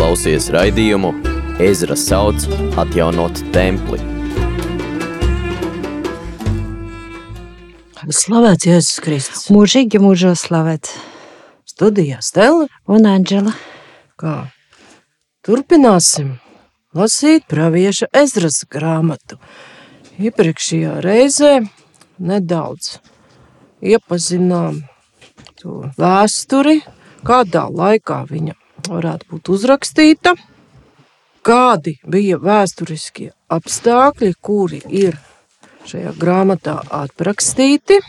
klausies raidījumu Ezra sauc atjaunot templi. Slavēts Jēzus Kristus. Mūžīgi mūžos slavēts. Studijā Stela un Anģela. Kā? Turpināsim lasīt pravieša Ezras grāmatu. Iepriekšējā reizē nedaudz iepazinām to vēsturi, kādā laikā viņa varētu būt uzrakstīta, kādi bija vēsturiskie apstākļi, kuri ir šajā grāmatā aprakstīti,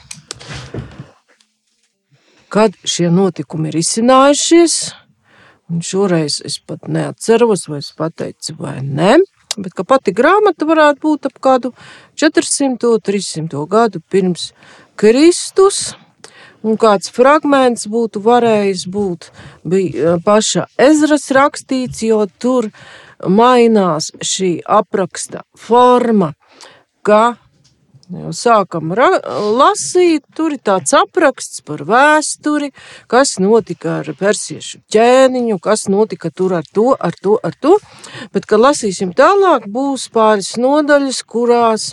kad šie notikumi ir izcinājušies. Un šoreiz es pat neatceros, vai es pateicu, vai nē. Bet pati grāmata varētu būt ap kādu 400, 300 gadu pirms Kristus. Un kāds fragments būtu varējis būt bija paša Ezras rakstīts, jo tur mainās šī apraksta forma, ka Jau sākam lasīt, tur ir tāds apraksts par vēsturi, kas notika ar persiešu ķēniņu, kas notika tur ar to, ar to, ar to. Bet, kad lasīsim tālāk, būs pāris nodaļas, kurās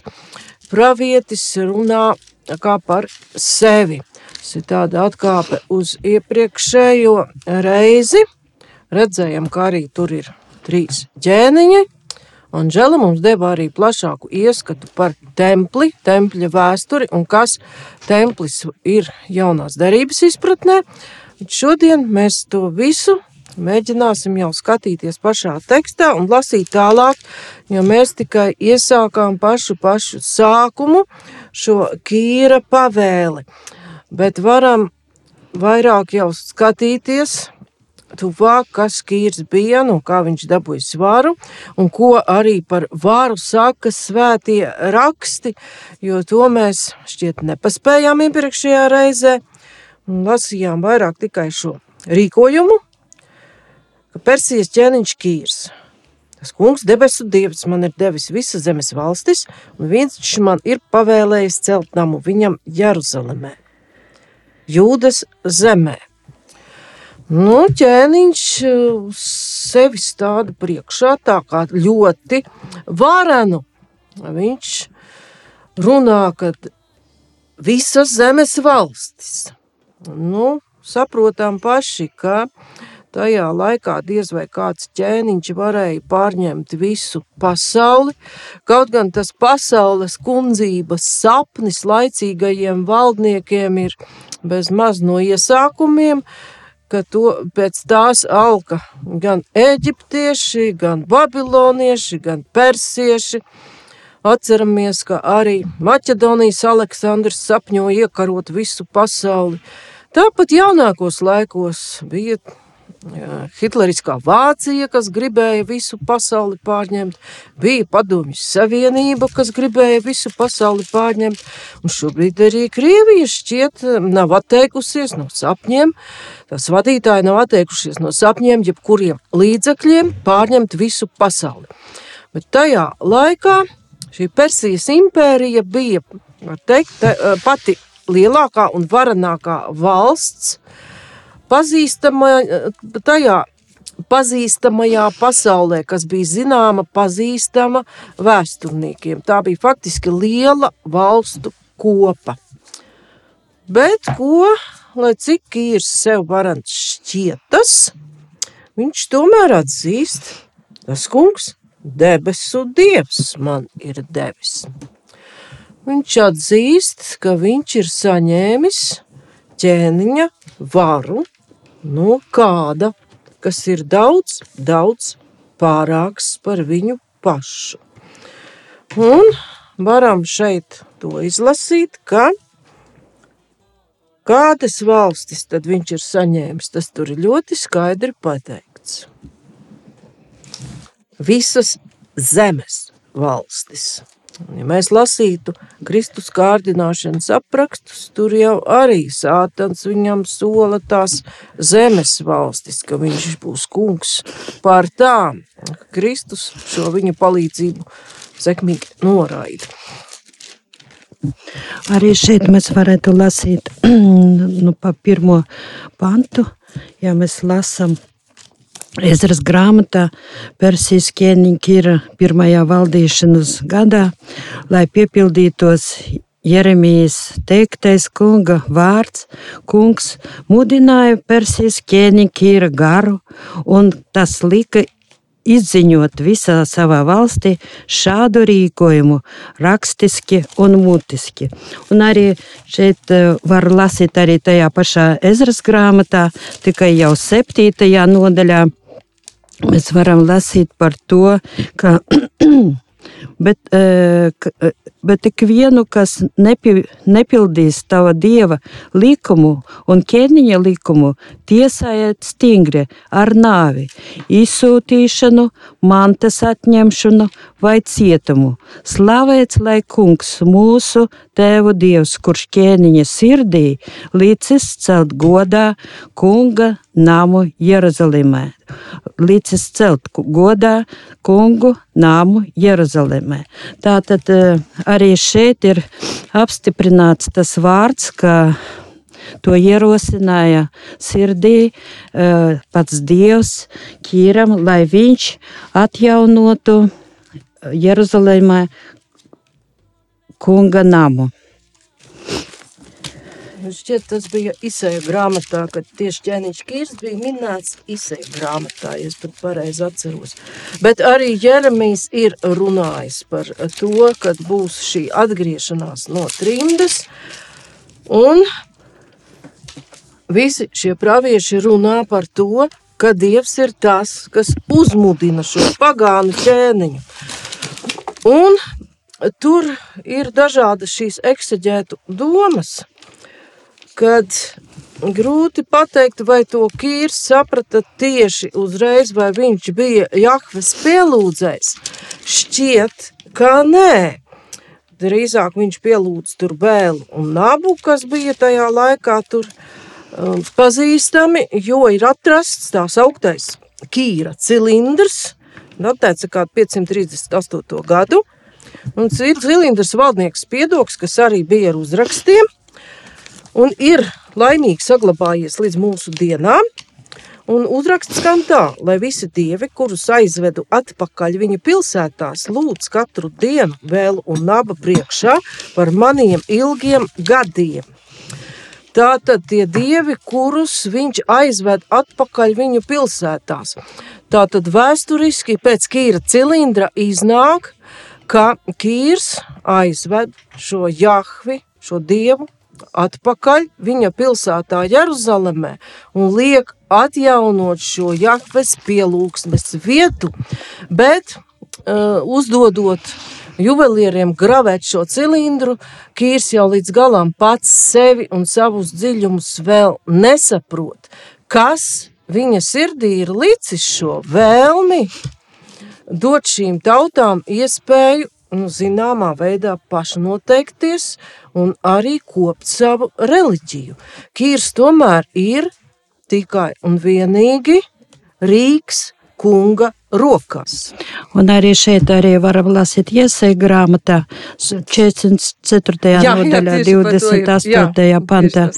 pravietis runā kā par sevi. Tas ir tāda atkāpe uz iepriekšējo reizi. Redzējām, ka arī tur ir trīs ķēniņi, Anžela mums deva arī plašāku ieskatu par templi, tempļa vēsturi un kas templis ir jaunās derības izpratnē. Šodien mēs to visu mēģināsim jau skatīties pašā tekstā un lasīt tālāk, jo mēs tikai iesākām pašu pašu sākumu šo kīra pavēli, bet varam vairāk jau skatīties tuvāk, kas Kīrs bija un kā viņš dabūja svaru, un ko arī par varu saka svētie raksti, jo to mēs šķiet nepaspējām iepriekšējā reizē, un lasījām vairāk tikai šo rīkojumu, ka Persijas ķēniņš Kīrs. Tas kungs, debesu dievs, man ir devis visas zemes valstis, un viņš man ir pavēlējis celt namu viņam Jeruzalemē, Jūdas zemē. Nu, ķēniņš uh, sevi stāda priekšā tā kā ļoti varenu. Viņš runā, ka visas zemes valstis, nu, saprotam paši, ka tajā laikā diez vai kāds ķēniņš varēja pārņemt visu pasauli, kaut gan tas pasaules kundzības sapnis laicīgajiem valdniekiem ir bez maz no iesākumiem, ka to pēc tās alka gan eģiptieši, gan babilonieši, gan persieši. Atceramies, ka arī Maķedonijas Aleksandrs sapņoja iekarot visu pasauli. Tāpat jaunākos laikos bija Hitleriskā Vācija, kas gribēja visu pasauli pārņemt, bija Padomju Savienība, kas gribēja visu pasauli pārņemt, un šobrīd arī Krievija šķiet nav atteikusies no sapņiem, tās vadītāji nav atteikušies no sapņiem, jebkuriem līdzekļiem pārņemt visu pasauli. Bet tajā laikā šī Persijas impērija bija, teikt, pati lielākā un varenākā valsts, pazīstama tajā pazīstamajā pasaulē, kas bija zināma, pazīstama vēsturniekiem. Tā bija faktiski liela valstu kopa. Bet ko, lai cik ir sev varants šķietas, viņš tomēr atzīst, tas kungs, debesu dievs man ir devis. Viņš atzīst, ka viņš ir saņēmis ķēniņa varu no kāda, kas ir daudz, daudz pārāks par viņu pašu. Un varam šeit to izlasīt, ka kādas valstis tad viņš ir saņēmis, tas tur ir ļoti skaidri pateikts. Visas zemes valstis. Ja mēs lasītu Kristus kārdināšanas aprakstus, tur jau arī sātans viņam sola tās zemes valstis, ka viņš būs kungs pār tām. Kristus šo viņa palīdzību sekmīgi noraida. Arī šeit mēs varētu lasīt nu, pa pirmo pantu, ja mēs lasam Ezras grāmatā Persijas ķēniņa ir pirmajā valdīšanas gadā, lai piepildītos Jeremijas teiktais kunga vārds. Kungs mudināja Persijas ķēniņa garu, un tas lika izziņot visā savā valstī šādu rīkojumu, rakstiski un mutiski. Un arī šeit var lasīt arī tajā pašā Ezras grāmatā, tikai jau septītajā nodaļā mēs varam lasīt par to, ka bet, bet ik vienu, kas nepi, nepildīs tava dieva likumu un ķēniņa likumu, tiesājiet stingri ar nāvi, izsūtīšanu, mantas atņemšanu vai cietumu. Slavēts lai kungs mūsu tēvu dievs, kurš ķēniņa sirdī līdzis celt godā kunga namu Jeruzalemē. Līdzis celt godā kungu namu Jeruzalemē. Tātad arī šeit ir apstiprināts tas vārds, ka to ierosināja sirdī pats Dievs Kīram, lai viņš atjaunotu Jeruzalemē kunga namu. Šķiet, tas bija izsēja grāmatā, kad tieši ķēniņš Kīrs bija minēts izsēja grāmatā, ja es pat pareizi atceros. Bet arī Jeremijs ir runājis par to, kad būs šī atgriešanās no trimdes, un visi šie pravieši runā par to, ka Dievs ir tas, kas uzmudina šo pagānu ķēniņu. Un tur ir dažādas šīs eksaģētu domas – kad grūti pateikt, vai to Kīrs saprata tieši uzreiz, vai viņš bija Jahves pielūdzējs. Šķiet, ka nē. Drīzāk viņš pielūdz tur bēlu un nabu, kas bija tajā laikā tur um, pazīstami, jo ir atrasts tās augtais Kīra cilindrs, datēts kā 538. gadu, un cilindrs valdnieks Piedoks, kas arī bija ar uzrakstiem, un ir laimīgi saglabājies līdz mūsu dienām. Un uzraksts skan tā, lai visi dievi, kurus aizvedu atpakaļ viņa pilsētās, lūdz katru dienu vēl un naba priekšā par maniem ilgiem gadiem. Tātad tie dievi, kurus viņš aizved atpakaļ viņu pilsētās. Tātad vēsturiski pēc Kīra cilindra iznāk, ka Kīrs aizved šo Jahvi, šo dievu atpakaļ viņa pilsētā Jeruzalemē un liek atjaunot šo Jahves pielūgsmes vietu, bet uh, uzdodot juvelieriem gravēt šo cilindru, Kīrs jau līdz galam pats sevi un savus dziļumus vēl nesaprot, kas viņa sirdī ir licis šo vēlmi dot šīm tautām iespēju nu, zināmā veidā pašnoteikties un arī kopt savu reliģiju. Kīrs tomēr ir tikai un vienīgi Rīgas kunga rokās. Un arī šeit arī varam lasīt iesai grāmatā 44. Jā, nodaļā jā, 28. Jā, pantā,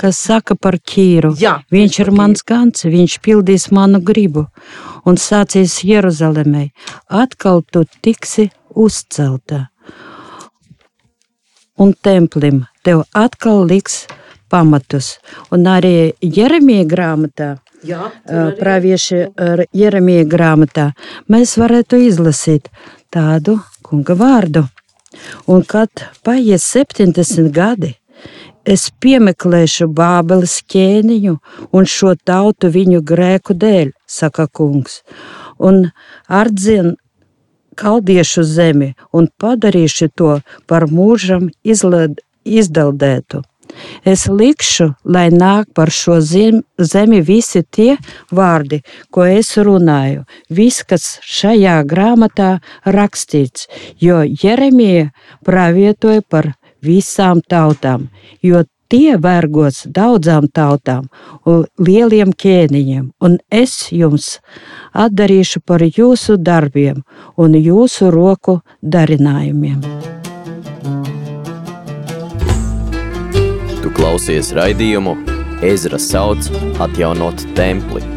kas saka par Kīru. Jā, viņš ir mans gans, viņš pildīs manu gribu un sācīs Jeruzalemei. Atkal tu tiksi uzcelta. Un templim tev atkal liks pamatus. Un arī Jeremija grāmatā, Jā, pravieši Jeremija grāmatā, mēs varētu izlasīt tādu kunga vārdu. Un kad paies 70 gadi, es piemeklēšu Bābeles ķēniņu un šo tautu viņu grēku dēļ, saka kungs. Un ardzien kaldiešu zemi un padarīšu to par mūžam izled, izdeldētu. Es likšu, lai nāk par šo zem, zemi visi tie vārdi, ko es runāju, viss, kas šajā grāmatā rakstīts, jo Jeremija pravietoja par visām tautām, jo tie vergos daudzām tautām un lieliem ķēniņiem, un es jums atdarīšu par jūsu darbiem un jūsu roku darinājumiem. Tu klausies raidījumu Ezra sauc atjaunot templi.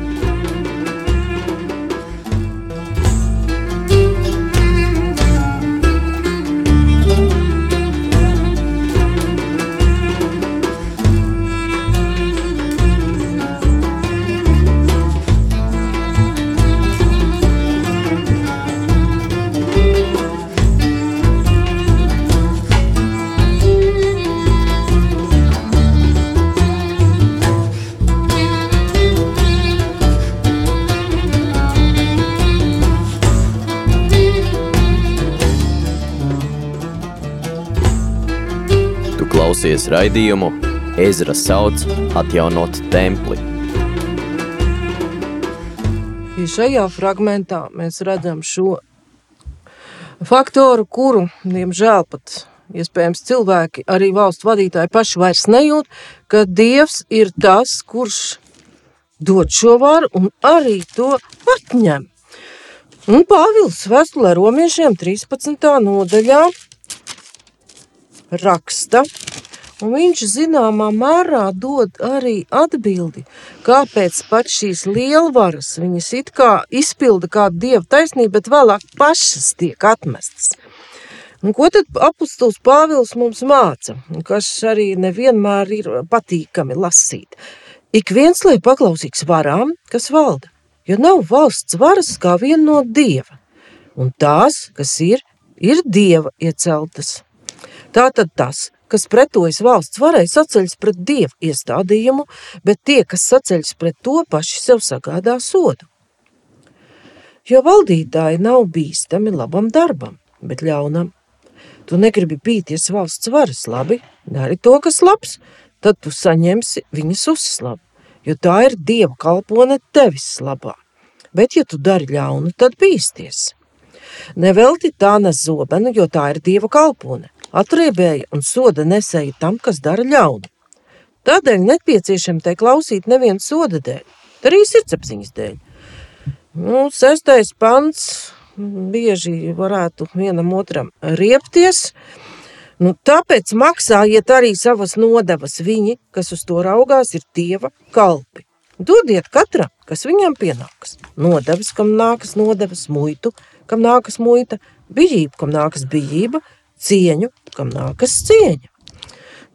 Klausies raidījumu Ezra sauc atjaunot templi. Ja šajā fragmentā mēs redzam šo faktoru, kuru, diemžēl, pat iespējams cilvēki, arī valsts vadītāji paši vairs nejūt, ka Dievs ir tas, kurš dod šo varu un arī to atņem. Un Pāvils vēstulē romiešiem 13. nodaļā raksta, un viņš zināmā mērā dod arī atbildi, kāpēc pat šīs lielvaras viņas it kā izpilda kā dieva taisnība, bet vēlāk pašas tiek atmestas. Un ko tad apustulis Pāvils mums māca, kas arī nevienmēr ir patīkami lasīt? Ik viens lai paklausīgs varām, kas valda, jo nav valsts varas kā viena no dieva, un tās, kas ir, ir dieva ieceltas. Tātad tas, kas pretojas valsts varai, saceļas pret dievu iestādījumu, bet tie, kas saceļas pret to, paši sev sagādā sodu. Jo valdītāji nav bīstami labam darbam, bet ļaunam. Tu negribi bīties valsts varas, labi, dari to, kas labs, tad tu saņemsi viņas uzslavu, jo tā ir dieva kalpone tevis labā. Bet, ja tu dari ļaunu, tad bīsties. Nevelti tā nes zobenu, jo tā ir dieva kalpone. Atriebēja un soda nesēja tam, kas dara ļaunu. Tādēļ nepieciešami te klausīt nevienu soda dēļ, arī sirdsapziņas dēļ. Nu, sestais pants bieži varētu vienam otram riepties. Nu, tāpēc maksājiet arī savas nodevas. Viņi, kas uz to raugās, ir dieva kalpi. Dodiet katram, kas viņam pienākas. Nodevas, kam nākas nodevas, muitu, kam nākas muita, bijību, kam nākas bijība, cieņu, kam nākas cieņa.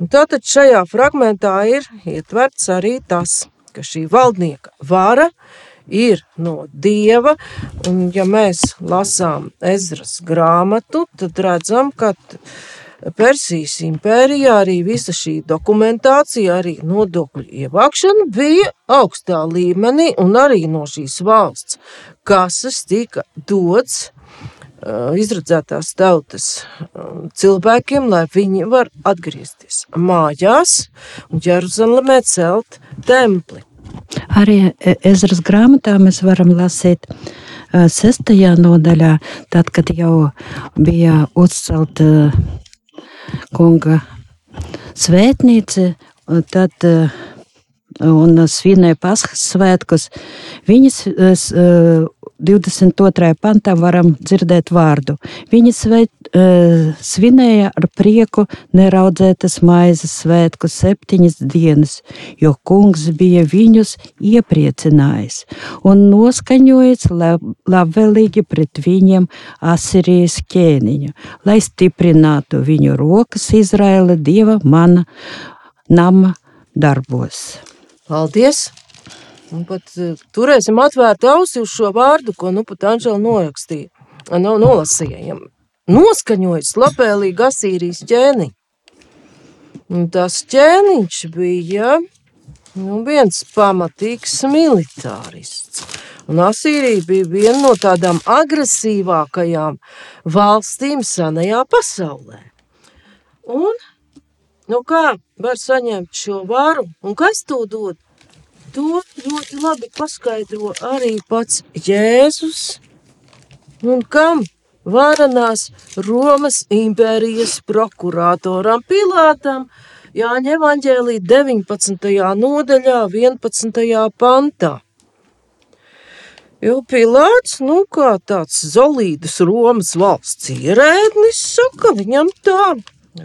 Un tātad šajā fragmentā ir ietverts arī tas, ka šī valdnieka vara ir no dieva. Un, ja mēs lasām Ezras grāmatu, tad redzam, ka Persijas impērijā arī visa šī dokumentācija, arī nodokļu ievākšana bija augstā līmenī, un arī no šīs valsts kases tika dots izredzētās tautas cilvēkiem, lai viņi var atgriezties mājās un Jeruzalemē celt templi. Arī e, Ezras grāmatā mēs varam lasīt sestajā nodaļā, tad, kad jau bija uzcelta kunga svētnīca, tad un svinēja paskas svētkus, viņas 22. pantā varam dzirdēt vārdu. Viņi svēt, uh, svinēja ar prieku neraudzētas maizes svētku septiņas dienas, jo kungs bija viņus iepriecinājis un noskaņojis lab, labvēlīgi pret viņiem Asirijas ķēniņu, lai stiprinātu viņu rokas Izraela dieva mana nama darbos. Paldies! Un pat uh, turēsim atvērtu ausi uz šo vārdu, ko nu pat Anžela norakstīja. No, nolasīja. Noskaņojis labēlīgi Asīrijas ķēni. Un tas ķēniņš bija nu, viens pamatīgs militārists. Un Asīrija bija viena no tādām agresīvākajām valstīm senajā pasaulē. Un, nu kā var saņemt šo varu, un kas to dod? To ļoti labi paskaidro arī pats Jēzus. Un kam varanās Romas impērijas prokuratoram Pilātam Jāņa evaņģēlī 19. nodaļā 11. pantā. Jo Pilārs, nu kā tāds zolīdas Romas valsts ierēdnis, saka viņam tā,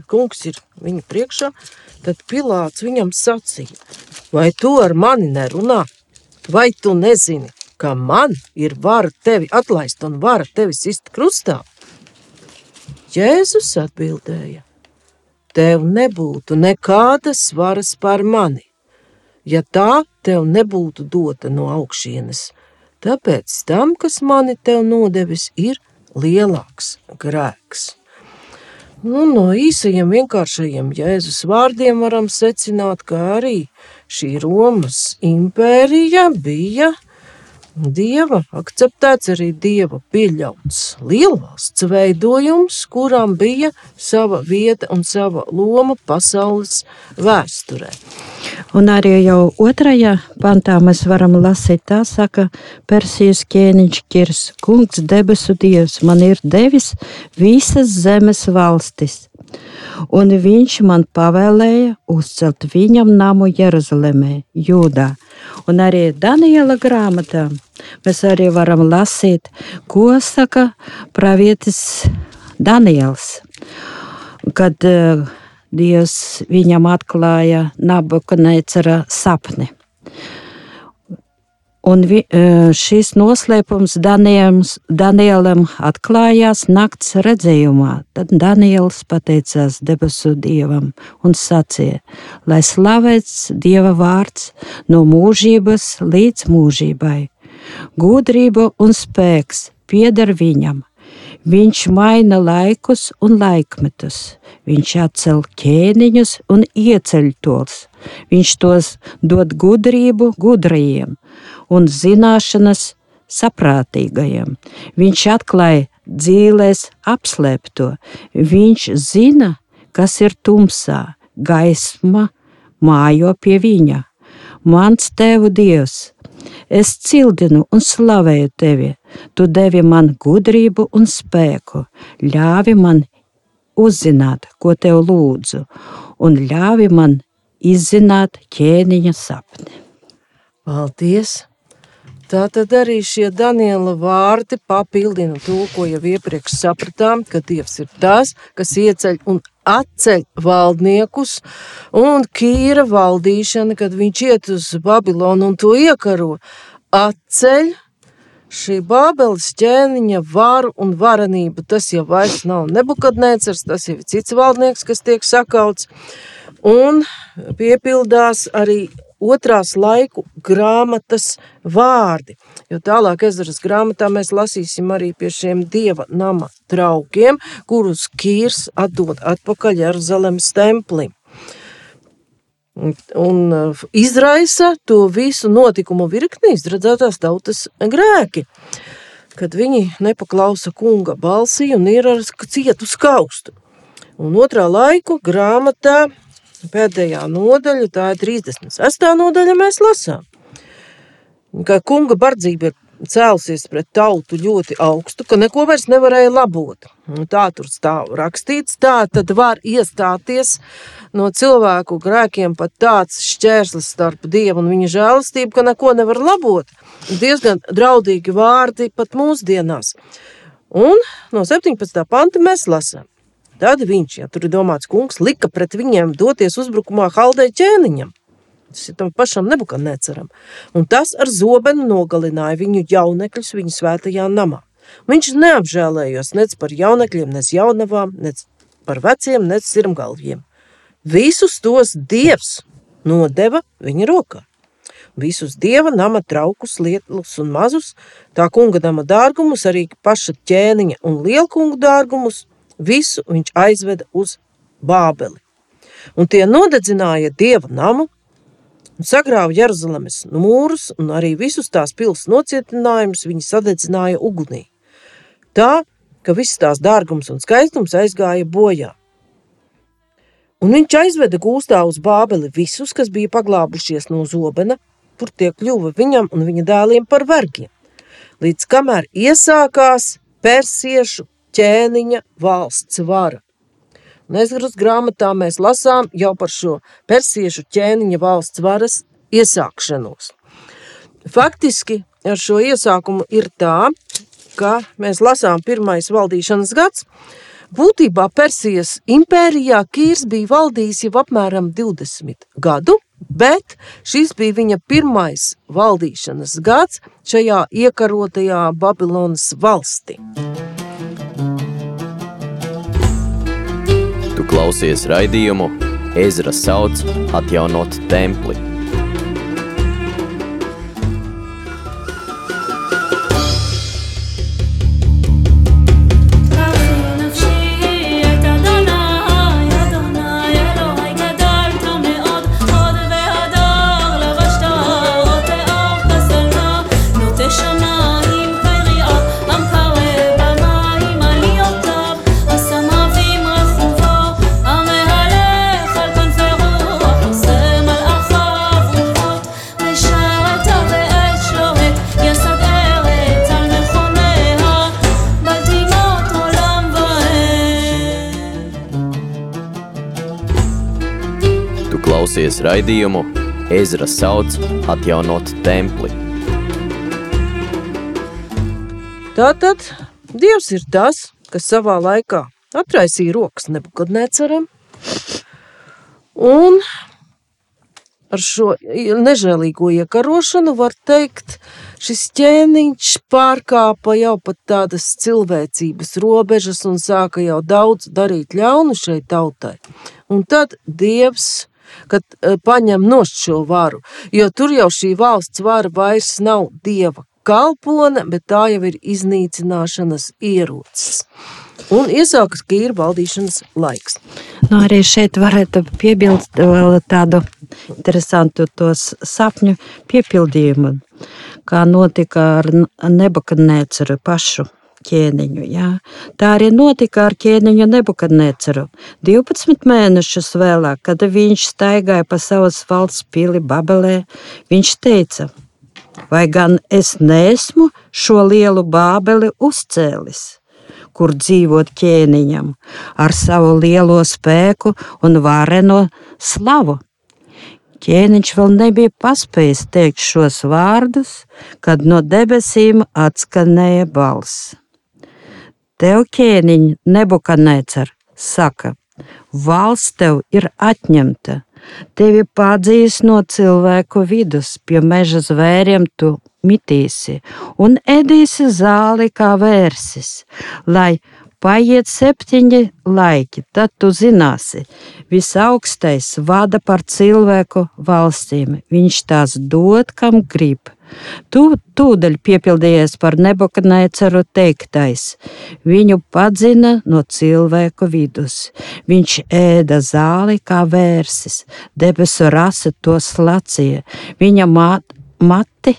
kungs ir viņa priekšā, tad Pilārs viņam sacīja, Vai tu ar mani nerunā? Vai tu nezini, ka man ir vara tevi atlaist un vara tevi sist krustā? Jēzus atbildēja: Tev nebūtu nekādas varas par mani, ja tā tev nebūtu dota no augšienes. Tāpēc tam, kas mani tev nodevis, ir lielāks grēks. Nu, no īsajiem vienkāršajiem Jēzus vārdiem varam secināt, ka arī šī Romas impērija bija Dieva akceptēts, arī Dieva pieļauts lielvalsts veidojums, kurām bija sava vieta un sava loma pasaules vēsturē. Un arī jau otrajā pantā mēs varam lasīt, tā saka, Persijas ķēniņš Kirs, kungs debesu dievs, man ir devis visas zemes valstis. Un viņš man pavēlēja uzcelt viņam namu Jeruzalemē, Jūdā. Un arī Daniela grāmatā mēs arī varam lasīt, ko saka pravietis Daniels. Kad uh, Dievs viņam atklāja Nabukadnecera sapni. Un vi, e, šis noslēpums Danielam, Danielam atklājās nakts redzējumā. Tad Daniels pateicās debesu dievam un sacīja, lai slavēts dieva vārds no mūžības līdz mūžībai. Gudrība un spēks pieder viņam, Viņš maina laikus un laikmetus. Viņš atcel ķēniņus un ieceļ tos. Viņš tos dod gudrību gudrajiem un zināšanas saprātīgajiem. Viņš atklāja dzīvēs apslēpto. Viņš zina, kas ir tumsā, gaisma mājo pie viņa. Mans tevu dievs, Es cildinu un slavēju tevi. Tu devi man gudrību un spēku, ļāvi man uzzināt, ko tev lūdzu, un ļāvi man izzināt ķēniņa sapni. Paldies! Tā tad arī šie Daniela vārdi papildina to, ko jau iepriekš sapratām, ka Dievs ir tas, kas ieceļ un atceļ valdniekus, un Kīra valdīšana, kad viņš iet uz Babilonu un to iekaro, atceļ šī Bābeles ķēniņa varu un varenību. Tas jau vairs nav nebukadnēcers, tas jau ir cits valdnieks, kas tiek sakauts, un piepildās arī otrās laiku grāmatas vārdi. Jo tālāk ezeras grāmatā mēs lasīsim arī pie šiem dieva nama draugiem, kurus Kīrs atdod atpakaļ Jeruzalemes templim. Un uh, izraisa to visu notikumu virkni izredzētās tautas grēki, kad viņi nepaklausa kunga balsī un ir ar cietu skaustu. Un otrā laiku grāmatā pēdējā nodaļa, tā ir 36. nodaļa, mēs lasām. Ka kunga bardzība ir cēlusies pret tautu ļoti augstu, ka neko vairs nevarēja labot. Tā tur stāv rakstīts, tā tad var iestāties no cilvēku grēkiem pat tāds šķērslis starp Dievu un viņa žēlastību, ka neko nevar labot. Diezgan draudīgi vārdi pat mūsdienās. Un no 17. panta mēs lasām. Tad viņš, ja tur ir domāts kungs, lika pret viņiem doties uzbrukumā Haldei ķēniņam. Tas ir tam pašam nebukadneceram. Un tas ar zobenu nogalināja viņu jaunekļus viņa svētajā namā. Viņš neapžēlējos nec par jaunekļiem, nec jaunavām, nec par veciem, nec sirmgalviem. Visus tos dievs nodeva viņa rokā. Visus dieva nama traukus, lietlus un mazus, tā kunga nama dārgumus, arī paša ķēniņa un lielkungu dārgumus – Visu viņš aizveda uz Bābeli. Un tie nodedzināja dieva namu, sagrāva Jeruzalemes mūrus, un arī visus tās pilsētas nocietinājumus viņi sadedzināja ugunī. Tā, ka viss tās dārgums un skaistums aizgāja bojā. Un viņš aizveda gūstā uz Bābeli visus, kas bija paglābušies no zobena, tur tie kļuva viņam un viņa dēliem par vergiem. Līdz kamēr iesākās persiešu ķēniņa valsts vara. Nezgras grāmatā mēs lasām jau par šo persiešu ķēniņa valsts varas iesākšanos. Faktiski ar šo iesākumu ir tā, ka mēs lasām pirmais valdīšanas gads. Būtībā Persijas impērijā Kīrs bija valdījis jau apmēram 20 gadu, bet šis bija viņa pirmais valdīšanas gads šajā iekarotajā Babilonas valstī. Klausies raidījumu Ezra sauc atjaunot templi. Klausījies raidījumu Ezra sauc atjaunot templi. Tātad Dievs ir tas, kas savā laikā atraisīja rokas nebukadneceram, un ar šo nežēlīgo iekarošanu var teikt, šis ķēniņš pārkāpa jau pat tādas cilvēcības robežas un sāka jau daudz darīt ļaunu šai tautai. Un tad Dievs, kad paņem nost šo varu, jo tur jau šī valsts vara vairs nav Dieva kalpone, bet tā jau ir iznīcināšanas ierocis. Un iesākas Kīra valdīšanas laiks. Nu, arī šeit varētu piebilst vēl tādu interesantu tos sapņu piepildījumu, kā notika ar Nebukadnēceru pašu ķēniņu. Jā. Tā arī notika ar ķēniņu Nebukadneceru. 12 mēnešus vēlāk, kad viņš staigāja pa savas valsts pili Babelē, viņš teica, vai gan es neesmu šo lielu bābeli uzcēlis? kur dzīvot ķēniņam, ar savu lielo spēku un vareno slavu. Ķēniņš vēl nebija paspējis teikt šos vārdus, kad no debesīm atskanēja balss. Tev ķēniņš Nebukadnecer saka, valsts tev ir atņemta, tevi padzīs no cilvēku vidus, pie meža zvēriem tu mitīsi un ēdīsi zāli kā vērsis, lai paiet septiņi laiki, tad tu zināsi, visaugstais vada par cilvēku valstīm, viņš tās dod, kam grib. Tu tūdaļ piepildījies par nebukadnēceru teiktais. Viņu padzina no cilvēku vidus. Viņš ēda zāli kā vērsis, debesu rasa to slacīja. Viņa mat, mati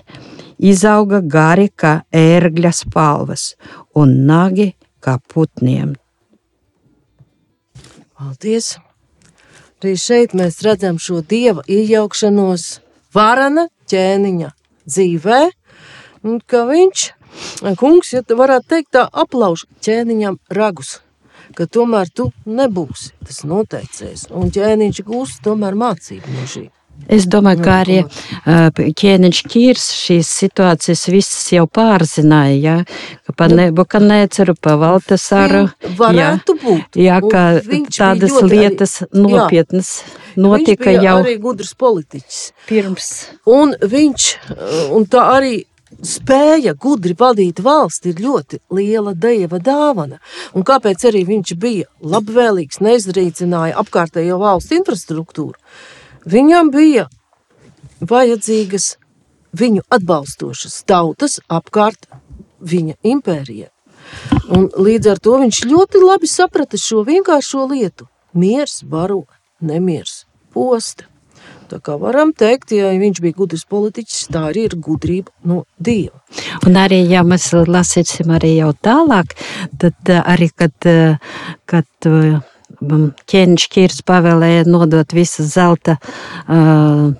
izauga gari kā ērgļa spalvas un nagi kā putniem. Paldies! Arī šeit mēs redzam šo dieva iejaukšanos varana ķēniņa dzīvē, un ka viņš, kungs, ja varētu teikt tā, aplauž ķēniņam ragus, ka tomēr tu nebūsi tas noteicējs, un ķēniņš gūs tomēr mācību no šī. Es domāju, ka arī ķēniņš Kīrs šīs situācijas visas jau pārzināja, ja? ka pa Nebukadnēceru, pa Valtasaru. Varētu jā, būt. Jā, ka tādas lietas arī, nopietnas jā, notika viņš jau. arī gudrs politiķis. Pirms. Un viņš, un tā arī spēja gudri vadīt valsti ir ļoti liela deva dāvana. Un kāpēc arī viņš bija labvēlīgs, neizrīcināja apkārtējo valsts infrastruktūru? Viņam bija vajadzīgas viņu atbalstošas tautas apkārt viņa impērijai. Un līdz ar to viņš ļoti labi saprata šo vienkāršo lietu. Miers baro, nemiers posta. Tā kā varam teikt, ja viņš bija gudrs politiķis, tā arī ir gudrība no Dieva. Un arī, ja mēs lasīsim arī jau tālāk, tad arī, kad, kad ķēniņš Kīrs pavēlēja nodot visas zelta uh,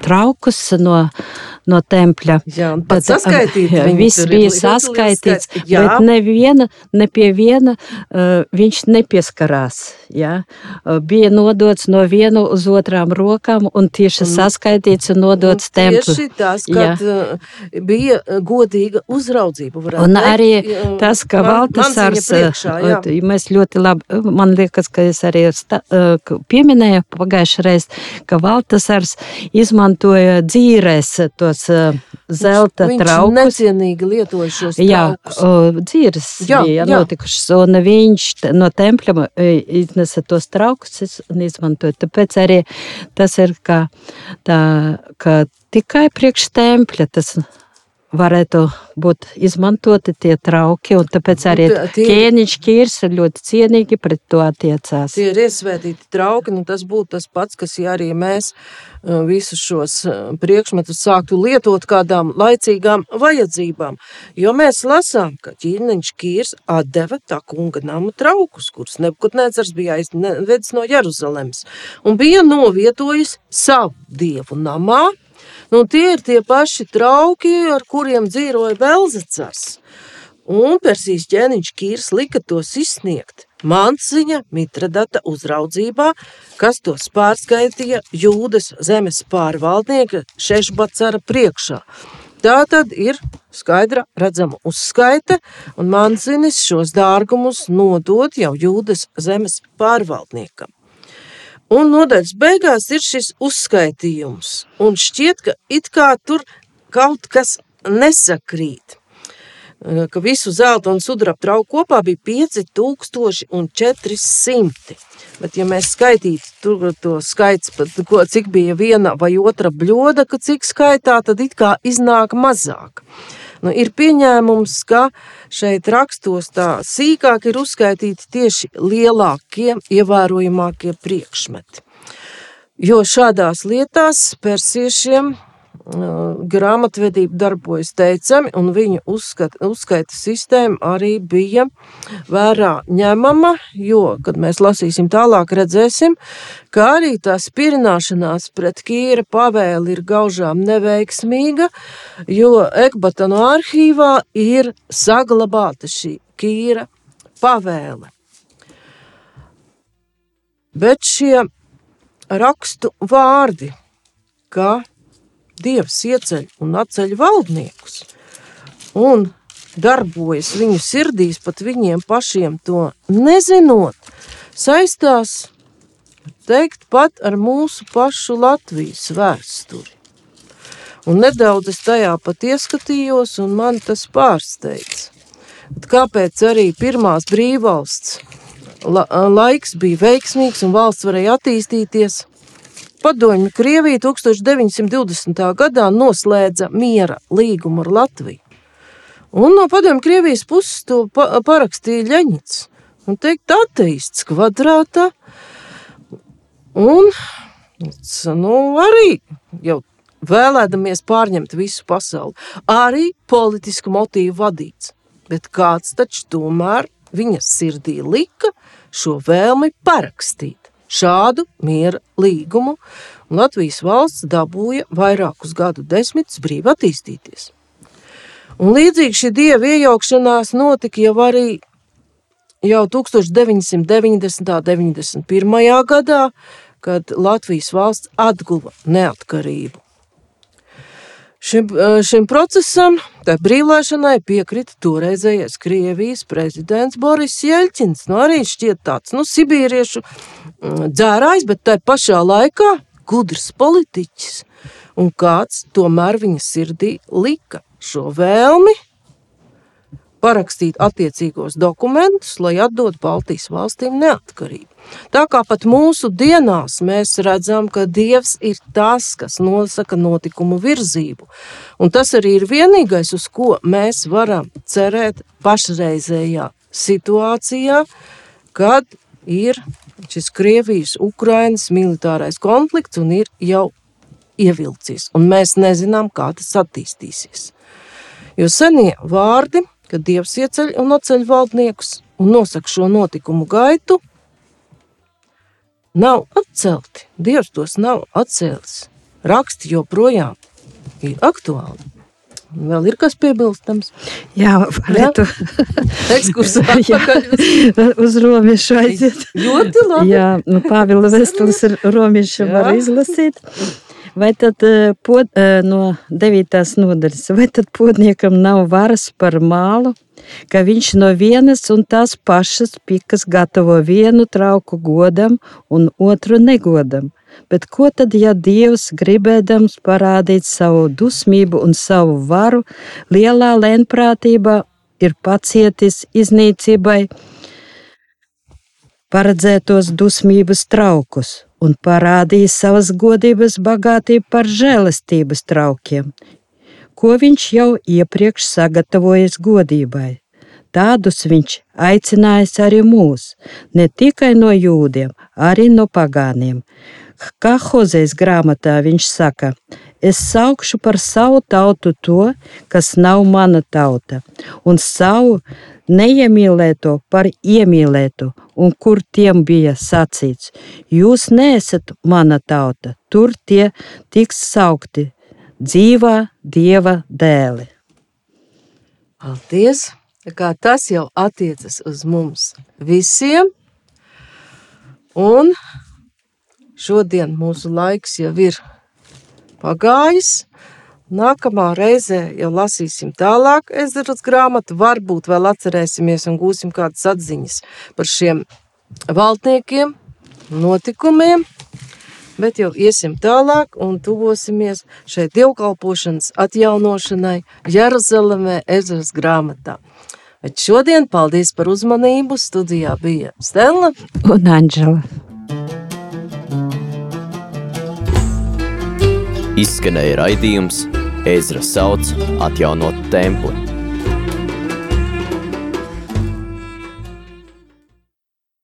traukus no, no tempļa. Jā, tad saskaitīt, jā, viss bija saskaitīts, jā. bet neviena, ne pie viena uh, viņš nepieskarās. Jā. Bija nodots no vienu uz otrām rokām un tieši saskaitīts un nodots un templi. Tieši tas, kad jā. Bija godīga uzraudzība. Un teikt, arī jā, tas, ka Valtasārs, uh, mēs ļoti labi, man liekas, ka es arī pieminēju pagājušajā reizē, ka Valtasārs izmantoja dzīrēs tos zelta viņš, traukus. Viņš necienīgi lietoja šos jā, traukus. Dzīves jā, bija jā. notikušas, un viņš no tempļa iznesa tos traukus un izmantoja. Tāpēc arī tas ir kā, tā, ka tikai priekš tempļa tas varētu būt izmantoti tie trauki, un tāpēc arī ķēniņš ķīrs ir ļoti cienīgi pret to attiecās. Tie ir iesvētīti trauki, un tas būtu tas pats, kas ja arī mēs visus šos priekšmetus sāktu lietot kādām laicīgām vajadzībām, jo mēs lasām, ka ķēniņš ķīrs atdeva tā kunga nama traukus, kurus Nebukadnēcars bija aizvedis no Jeruzalemes, un bija novietojis savu dievu namā, Nu, tie ir tie paši trauki, ar kuriem dzīvoja Belzacars. Un Persijas ķēniņš Kīrs lika tos izsniegt Mānciņa Mitradata uzraudzībā, kas tos pārskaitīja Jūdas zemes pārvaldnieka Šešbacara priekšā. Tā tad ir skaidra redzama uzskaite, un Manzinis šos dārgumus nodod jau Jūdas zemes pārvaldniekam. Un nodaļas beigās ir šis uzskaitījums, un šķiet, ka it kā tur kaut kas nesakrīt ka visu zelta un sudraba trauku kopā bija 5400. Bet, ja mēs skaitītu tur to skaits, ko, cik bija viena vai otra bļoda, cik skaitā, tad it kā iznāk mazāk. Nu, ir pieņēmums, ka šeit rakstos tā sīkāk ir uzskaitīti tieši lielākie, ievērojamākie priekšmeti. Jo šādās lietās persiešiem grāmatvedība darbojas teicami, un viņa uzskata, uzskaita sistēma arī bija vērā ņemama, jo, kad mēs lasīsim tālāk, redzēsim, ka arī tā spirināšanās pret Kīra pavēli ir gaužām neveiksmīga, jo Ekbatanu arhīvā ir saglabāta šī Kīra pavēle. Bet šie rakstu vārdi, ka Dievs ieceļ un atceļ valdniekus un darbojas viņu sirdīs, pat viņiem pašiem to nezinot, saistās teikt pat ar mūsu pašu Latvijas vēsturi. Un nedaudz es tajā pat ieskatījos, un man tas pārsteidz. Kāpēc arī pirmās brīvvalsts la, laiks bija veiksmīgs un valsts varēja attīstīties? Padomju Krievija 1920. gadā noslēdza miera līgumu ar Latviju. Un no padomju Krievijas puses to pa parakstīja Ļeņits. Un teikt ateists kvadrātā. Un nu, arī jau vēlēdamies pārņemt visu pasauli, arī politisku motīvu vadīts. Bet kāds taču tomēr viņa sirdī lika šo vēlmi parakstīt šādu miera līgumu, un Latvijas valsts dabūja vairākus gadu desmitus brīvi attīstīties. Un līdzīgi šī dieva iejaukšanās notika jau arī jau 1990. un 91. gadā, kad Latvijas valsts atguva neatkarību. Šim, eh, šim procesam, tai brīvlaišanai, piekrita toreizējais Krievijas prezidents Boris Jeļķins. Nu, arī šķiet tāds nu, sibīriešu mm, dzērājs, bet tai pašā laikā gudrs politiķis. Un kāds tomēr viņa sirdī lika šo vēlmi parakstīt attiecīgos dokumentus, lai atdod Baltijas valstīm neatkarību. Tā kā pat mūsu dienās mēs redzam, ka Dievs ir tas, kas nosaka notikumu virzību. Un tas arī ir vienīgais, uz ko mēs varam cerēt pašreizējā situācijā, kad ir šis Krievijas-Ukrainas militārais konflikts un ir jau ievilcies. Un mēs nezinām, kā tas attīstīsies. Jo senie vārdi kad Dievs ieceļ un atceļ valdniekus un nosaka šo notikumu gaitu, nav atcelti. Dievs tos nav atcēlis. Raksti joprojām ir aktuāli. Vēl ir kas piebilstams? Jā, varētu. Ekskursā uz robežu aiziet. Ļoti labi. Jā, nu, Pāvila Vestulis ar robežu var izlasīt. Vai tad eh, pod, eh, no 9. nodaļas, vai tad podniekam nav varas par mālu, ka viņš no vienas un tās pašas pikas gatavo vienu trauku godam un otru negodam? Bet ko tad, ja Dievs gribēdams parādīt savu dusmību un savu varu, lielā lēnprātībā ir pacietis iznīcībai paredzētos dusmības traukus un parādīja savas godības bagātību par žēlastības traukiem, ko viņš jau iepriekš sagatavojis godībai. Tādus viņš aicinājis arī mūs, ne tikai no jūdiem, arī no pagāniem. Kā Hozēs grāmatā viņš saka, es saukšu par savu tautu to, kas nav mana tauta, un savu neiemīlēto par iemīlētu, un kur tiem bija sacīts: Jūs neesat mana tauta, tur tie tiks saukti dzīvā dieva dēli. Paldies! Kā tas jau attiecas uz mums visiem. Un šodien mūsu laiks jau ir pagājis. Nākamā reizē jau lasīsim tālāk ezeras grāmatu. Varbūt vēl atcerēsimies un gūsim kādas atziņas par šiem valdniekiem, notikumiem. Bet jau iesim tālāk un tuvosimies šai dievkalpošanas atjaunošanai Jeruzalemē ezeras grāmatā. Bet šodien paldies par uzmanību. Studijā bija Stela un Anģela. Izskanēja raidījums Ezra sauc atjaunot templi.